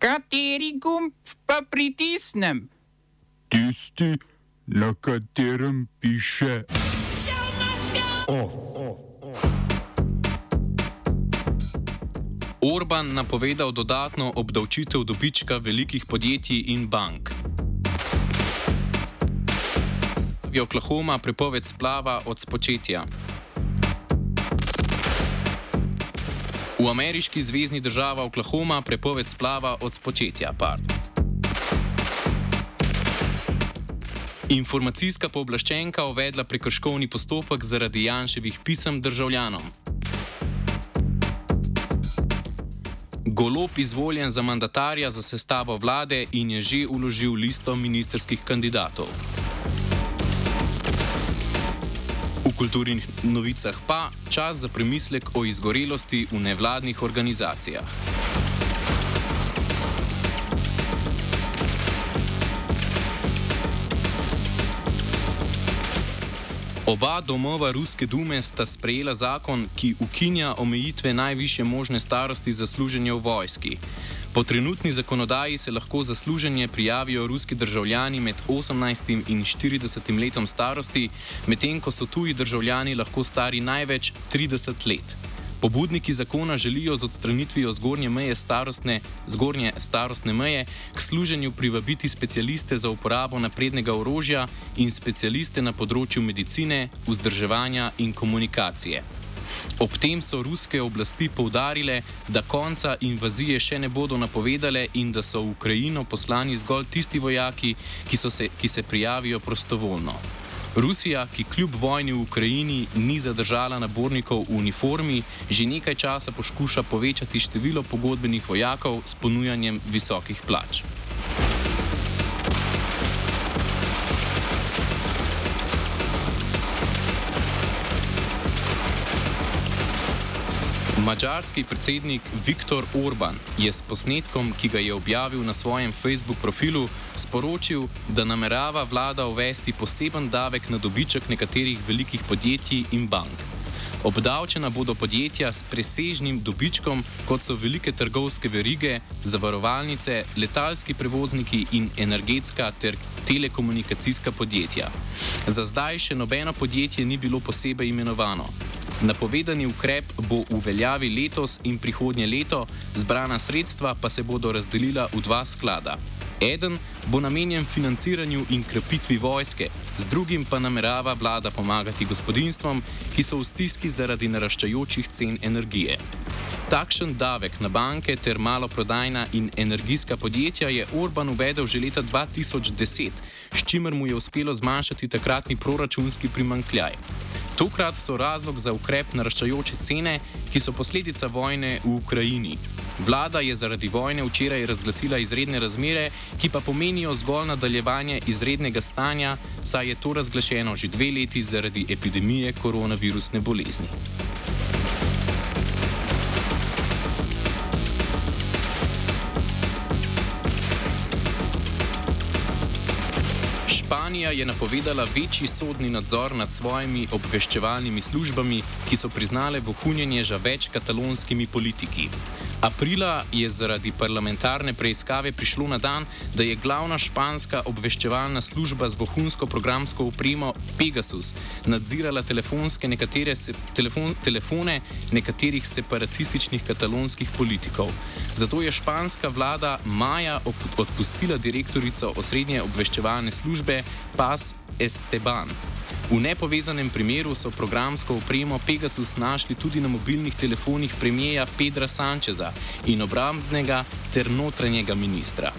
Kateri gumb pa pritisnem? Tisti, na katerem piše OF. Orban napovedal dodatno obdavčitev dobička velikih podjetij in bank. V Oklahoma prepoved splava od spočetja. V ameriški zvezdni državi Oklahoma prepoved splava od spočetja. Par. Informacijska pooblaščenka uvedla prekrškovni postopek zaradi Janševih pisem državljanom. Golop izvoljen za mandatarja za sestavo vlade in je že uložil listo ministerskih kandidatov. Kulturnih novicah pa čas za premislek o izgorelosti v nevladnih organizacijah. Oba domova Ruske dume sta sprejela zakon, ki ukinja omejitve najviše možne starosti za služenje v vojski. Po trenutni zakonodaji se lahko za služenje prijavijo ruski državljani med 18 in 40 letom starosti, medtem ko so tuji državljani lahko stari največ 30 let. Pobudniki zakona želijo z odstranitvijo zgornje meje starostne, zgornje starostne meje k služenju privabiti specialiste za uporabo naprednega orožja in specialiste na področju medicine, vzdrževanja in komunikacije. Ob tem so ruske oblasti poudarile, da konca invazije še ne bodo napovedale in da so v Ukrajino poslani zgolj tisti vojaki, ki, se, ki se prijavijo prostovoljno. Rusija, ki kljub vojni v Ukrajini ni zadržala nabornikov v uniformi, že nekaj časa poskuša povečati število pogodbenih vojakov s ponujanjem visokih plač. Mačarski predsednik Viktor Orban je s posnetkom, ki ga je objavil na svojem Facebook profilu, sporočil, da namerava vlada uvesti poseben davek na dobiček nekaterih velikih podjetij in bank. Obdavčena bodo podjetja s presežnim dobičkom, kot so velike trgovske verige, zavarovalnice, letalski prevozniki in energetska ter telekomunikacijska podjetja. Za zdaj še nobeno podjetje ni bilo posebej imenovano. Napovedani ukrep bo v veljavi letos in prihodnje leto, zbrana sredstva pa se bodo razdelila v dva sklada. Eden bo namenjen financiranju in krepitvi vojske, z drugim pa namerava vlada pomagati gospodinstvom, ki so v stiski zaradi naraščajočih cen energije. Takšen davek na banke ter maloprodajna in energijska podjetja je Orban uvedel že leta 2010, s čimer mu je uspelo zmanjšati takratni proračunski primankljaj. Tokrat so razlog za ukrep naraščajoče cene, ki so posledica vojne v Ukrajini. Vlada je zaradi vojne včeraj razglasila izredne razmere, ki pa pomenijo zgolj nadaljevanje izrednega stanja, saj je to razglašeno že dve leti zaradi epidemije koronavirusne bolezni. Španija je napovedala večji sodni nadzor nad svojimi obveščevalnimi službami, ki so priznale vohunjenje že več katalonskimi politiki. Aprila je zaradi parlamentarne preiskave prišlo na dan, da je glavna španska obveščevalna služba z vohunsko programsko opremo Pegasus nadzirala nekatere se, telefon, telefone nekaterih separatističnih katalonskih politikov. Zato je španska vlada maja odpustila direktorico osrednje obveščevalne službe Paz Esteban. V nepovezanem primeru so programsko opremo Pegasus našli tudi na mobilnih telefonih premijeja Pedra Sančeza in obrambnega ter notranjega ministra.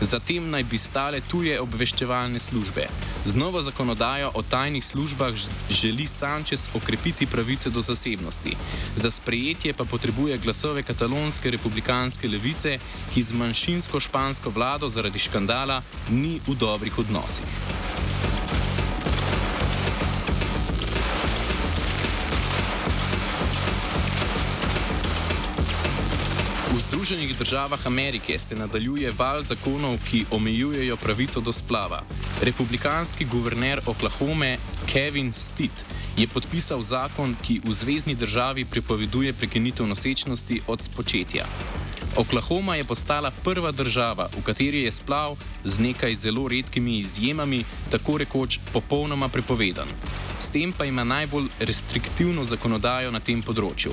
Zatem naj bi stale tuje obveščevalne službe. Z novo zakonodajo o tajnih službah želi Sančez okrepiti pravice do zasebnosti. Za sprejetje pa potrebuje glasove katalonske republikanske levice, ki z manjšinsko špansko vlado zaradi škandala ni v dobrih odnosih. Združenih državah Amerike se nadaljuje val zakonov, ki omejujejo pravico do splava. Republikanski guverner Oklahome Kevin Stitt je podpisal zakon, ki v zvezdni državi prepoveduje prekinitev nosečnosti od spočetja. Oklahoma je postala prva država, v kateri je splav z nekaj zelo redkimi izjemami tako rekoč popolnoma prepovedan. S tem pa ima najbolj restriktivno zakonodajo na tem področju.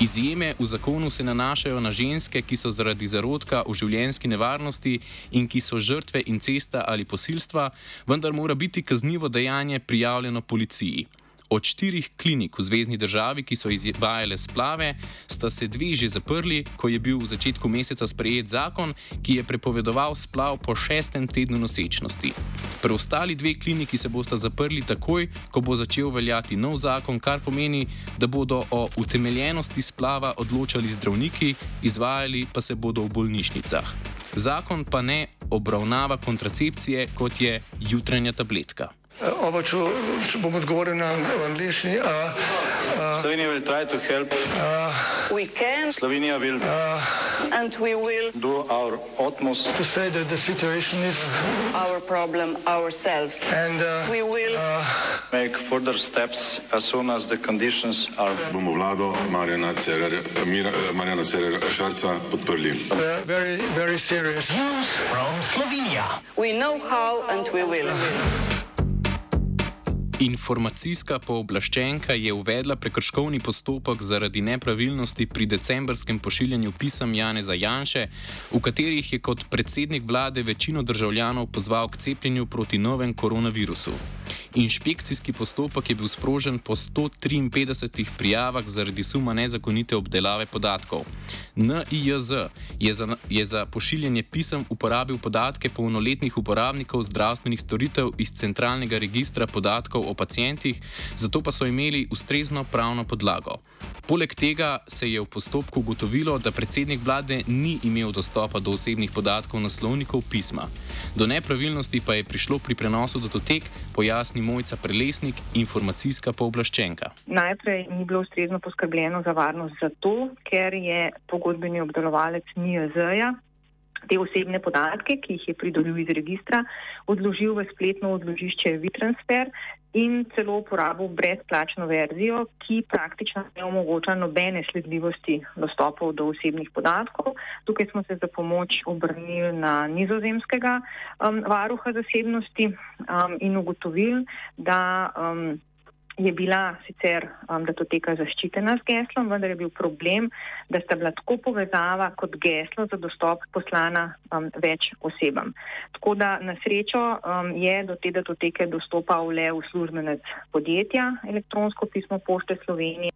Izjeme v zakonu se nanašajo na ženske, ki so zaradi zarodka v življenjski nevarnosti in ki so žrtve incesta ali posilstva, vendar mora biti kaznivo dejanje prijavljeno policiji. Od štirih klinik v zvezdni državi, ki so izvajale splave, sta se dve že zaprli, ko je bil v začetku meseca sprejet zakon, ki je prepovedoval splav po šestem tednu nosečnosti. Preostali dve kliniki se bosta zaprli takoj, ko bo začel veljati nov zakon, kar pomeni, da bodo o utemeljenosti splava odločali zdravniki, izvajali pa se bodo v bolnišnicah. Zakon pa ne obravnava kontracepcije, kot je jutranja tabletka. Oba, če, če bom odgovoril na angliški. Slovenija will try to help. Uh, we can. Slovenija will. Uh, and we will. Do our utmost. To say that the situation is. Our problem ourselves. And uh, we will. Uh, make further steps as soon as the conditions are. Bomo vlado Marjana Cererja, Marjana Cererja Šarca podprli. Very, very serious. From Slovenia. We know how and we will. Informacijska pooblaščenka je uvedla prekrškovni postopek zaradi nepravilnosti pri decembrskem pošiljanju pisem Janeza Janše, v katerih je kot predsednik vlade večino državljanov pozval k cepljenju proti novem koronavirusu. Inšpekcijski postopek je bil sprožen po 153 prijavah zaradi suma nezakonite obdelave podatkov. NIJZ je za, je za pošiljanje pisem uporabil podatke polnoletnih uporabnikov zdravstvenih storitev iz centralnega registra podatkov o pacijentih, zato pa so imeli ustrezno pravno podlago. Poleg tega se je v postopku ugotovilo, da predsednik vlade ni imel dostopa do osebnih podatkov naslovnikov pisma. Do nepravilnosti pa je prišlo pri prenosu datotek, pojasni Mojca Prelesnik, informacijska pooblaščenka. Najprej ni bilo ustrezno poskrbljeno za varnost zato, ker je pogodbeni obdelovalec NIAZ-ja te osebne podatke, ki jih je pridobil iz registra, odložil v spletno odložišče WeTransfer in celo uporabil brezplačno verzijo, ki praktično ne omogoča nobene sledljivosti dostopov do osebnih podatkov. Tukaj smo se za pomoč obrnili na nizozemskega um, varuha zasebnosti um, in ugotovili, da um, je bila sicer um, datoteka zaščitena z geslom, vendar je bil problem, da sta bila tako povezava kot geslo za dostop poslana um, več osebam. Tako da na srečo um, je do te datoteke dostopal le uslužbenec podjetja elektronsko pismo pošte Slovenije.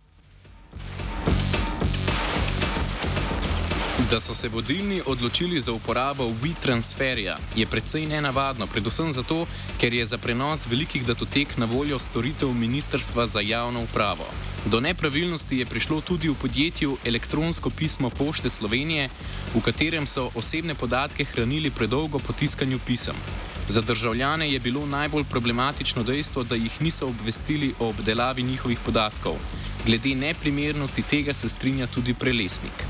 Da so se vodilni odločili za uporabo WeTransferja, je precej nenavadno, predvsem zato, ker je za prenos velikih datotek na voljo storitev Ministrstva za javno upravo. Do nepravilnosti je prišlo tudi v podjetju elektronsko pismo Pošte Slovenije, v katerem so osebne podatke hranili predolgo po tiskanju pisem. Za državljane je bilo najbolj problematično dejstvo, da jih niso obvestili o obdelavi njihovih podatkov. Glede neprimernosti tega se strinja tudi prelesnik.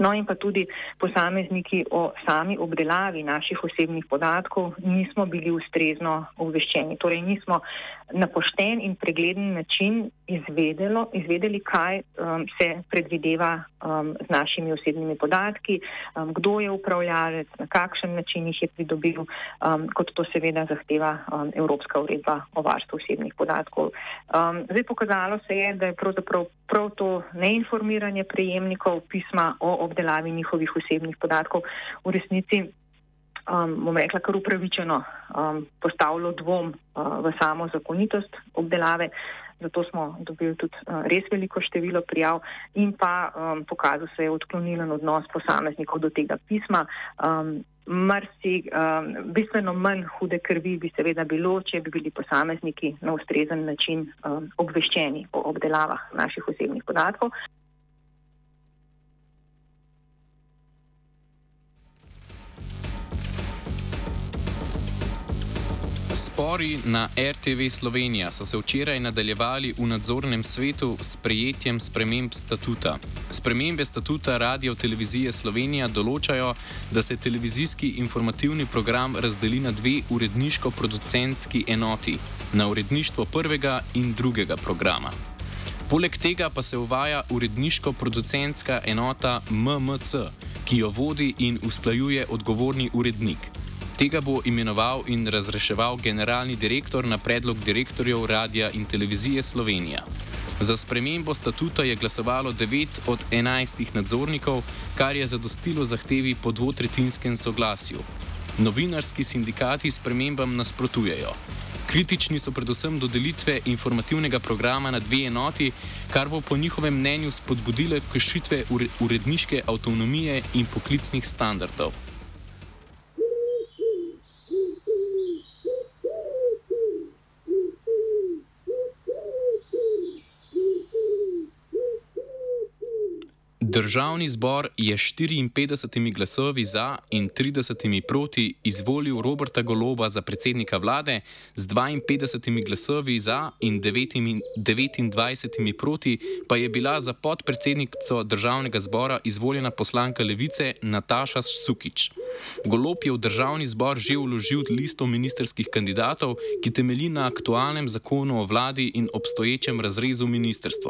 No in pa tudi posamezniki o sami obdelavi naših osebnih podatkov nismo bili ustrezno obveščeni. Torej nismo na pošten in pregleden način izvedelo, izvedeli, kaj um, se predvideva um, z našimi osebnimi podatki, um, kdo je upravljalec, na kakšen način jih je pridobil, um, kot to seveda zahteva um, Evropska uredba o varstvu osebnih podatkov. Um, zdaj pokazalo se je, da je pravzaprav prav to neinformiranje prejemnikov pisma o obdelavi njihovih osebnih podatkov v resnici um, bom rekla, kar upravičeno um, postavilo dvom uh, v samo zakonitost obdelave. Zato smo dobili tudi uh, res veliko število prijav in pa um, pokazal se je odklonilen odnos posameznikov do tega pisma. Um, Mrsi, um, bistveno manj hude krvi bi seveda bilo, če bi bili posamezniki na ustrezen način um, obveščeni o obdelavah naših osebnih podatkov. Spori na RTV Slovenija so se včeraj nadaljevali v nadzornem svetu s prejetjem sprememb statuta. Spremembe statuta Radio Televizije Slovenija določajo, da se televizijski informativni program razdeli na dve uredniško-producentski enoti, na uredništvo prvega in drugega programa. Poleg tega pa se uvaja uredniško-producentska enota MMC ki jo vodi in usklajuje odgovorni urednik. Tega bo imenoval in razreševal generalni direktor na predlog direktorjev Radia in Televizije Slovenija. Za spremembo statuta je glasovalo 9 od 11 nadzornikov, kar je zadostilo zahtevi po dvotretjinskem soglasju. Novinarski sindikati spremembam nasprotujejo. Kritični so predvsem do delitve informativnega programa na dve enoti, kar bo po njihovem mnenju spodbudilo kršitve uredniške avtonomije in poklicnih standardov. Državni zbor je 54 glasovi za in 30 proti izvolil Roberta Goloba za predsednika vlade, z 52 glasovi za in 29 proti pa je bila za podpredsednico državnega zbora izvoljena poslanka levice Nataša Sukič. Golob je v državni zbor že vložil listo ministerskih kandidatov, ki temelji na aktualnem zakonu o vladi in obstoječem razrezu ministrstv.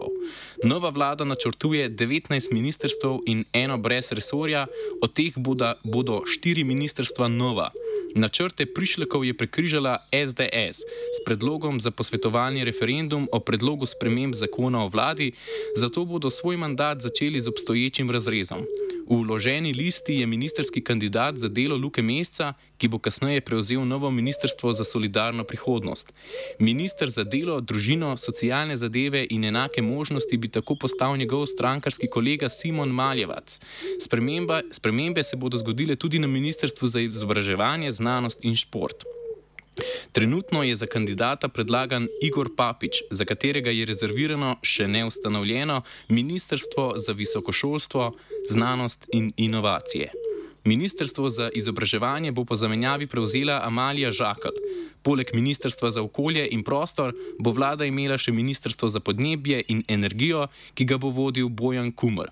Nova vlada načrtuje 19 ministrstv ministrstv in eno brez resorja, od teh bodo, bodo štiri ministrstva nova. Načrte prišlekov je prekrižala SDS s predlogom za posvetovalni referendum o predlogu sprememb zakona o vladi, zato bodo svoj mandat začeli z obstoječim razrezom. V vloženi listi je ministerski kandidat za delo Luke Mesca, ki bo kasneje prevzel novo ministrstvo za solidarno prihodnost. Ministr za delo, družino, socialne zadeve in enake možnosti bi tako postal njegov strankarski kolega Simon Maljevac. Sprememba, spremembe se bodo zgodile tudi na ministrstvu za izobraževanje, znanost in šport. Trenutno je za kandidata predlagan Igor Papič, za katerega je rezervirano še neustanovljeno Ministrstvo za visokošolstvo, znanost in inovacije. Ministrstvo za izobraževanje bo po zamenjavi prevzela Amalija Žakl. Poleg Ministrstva za okolje in prostor bo vlada imela še Ministrstvo za podnebje in energijo, ki ga bo vodil Bojan Kumr.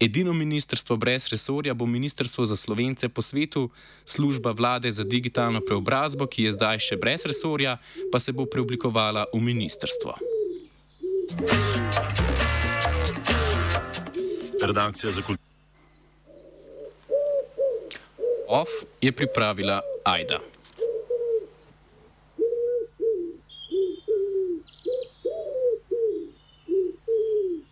Edino ministrstvo brez resorja bo Ministrstvo za slovence po svetu, služba vlade za digitalno preobrazbo, ki je zdaj še brez resorja, pa se bo preoblikovala v ministrstvo. Redakcija za kulturo. OF je pripravila Aida.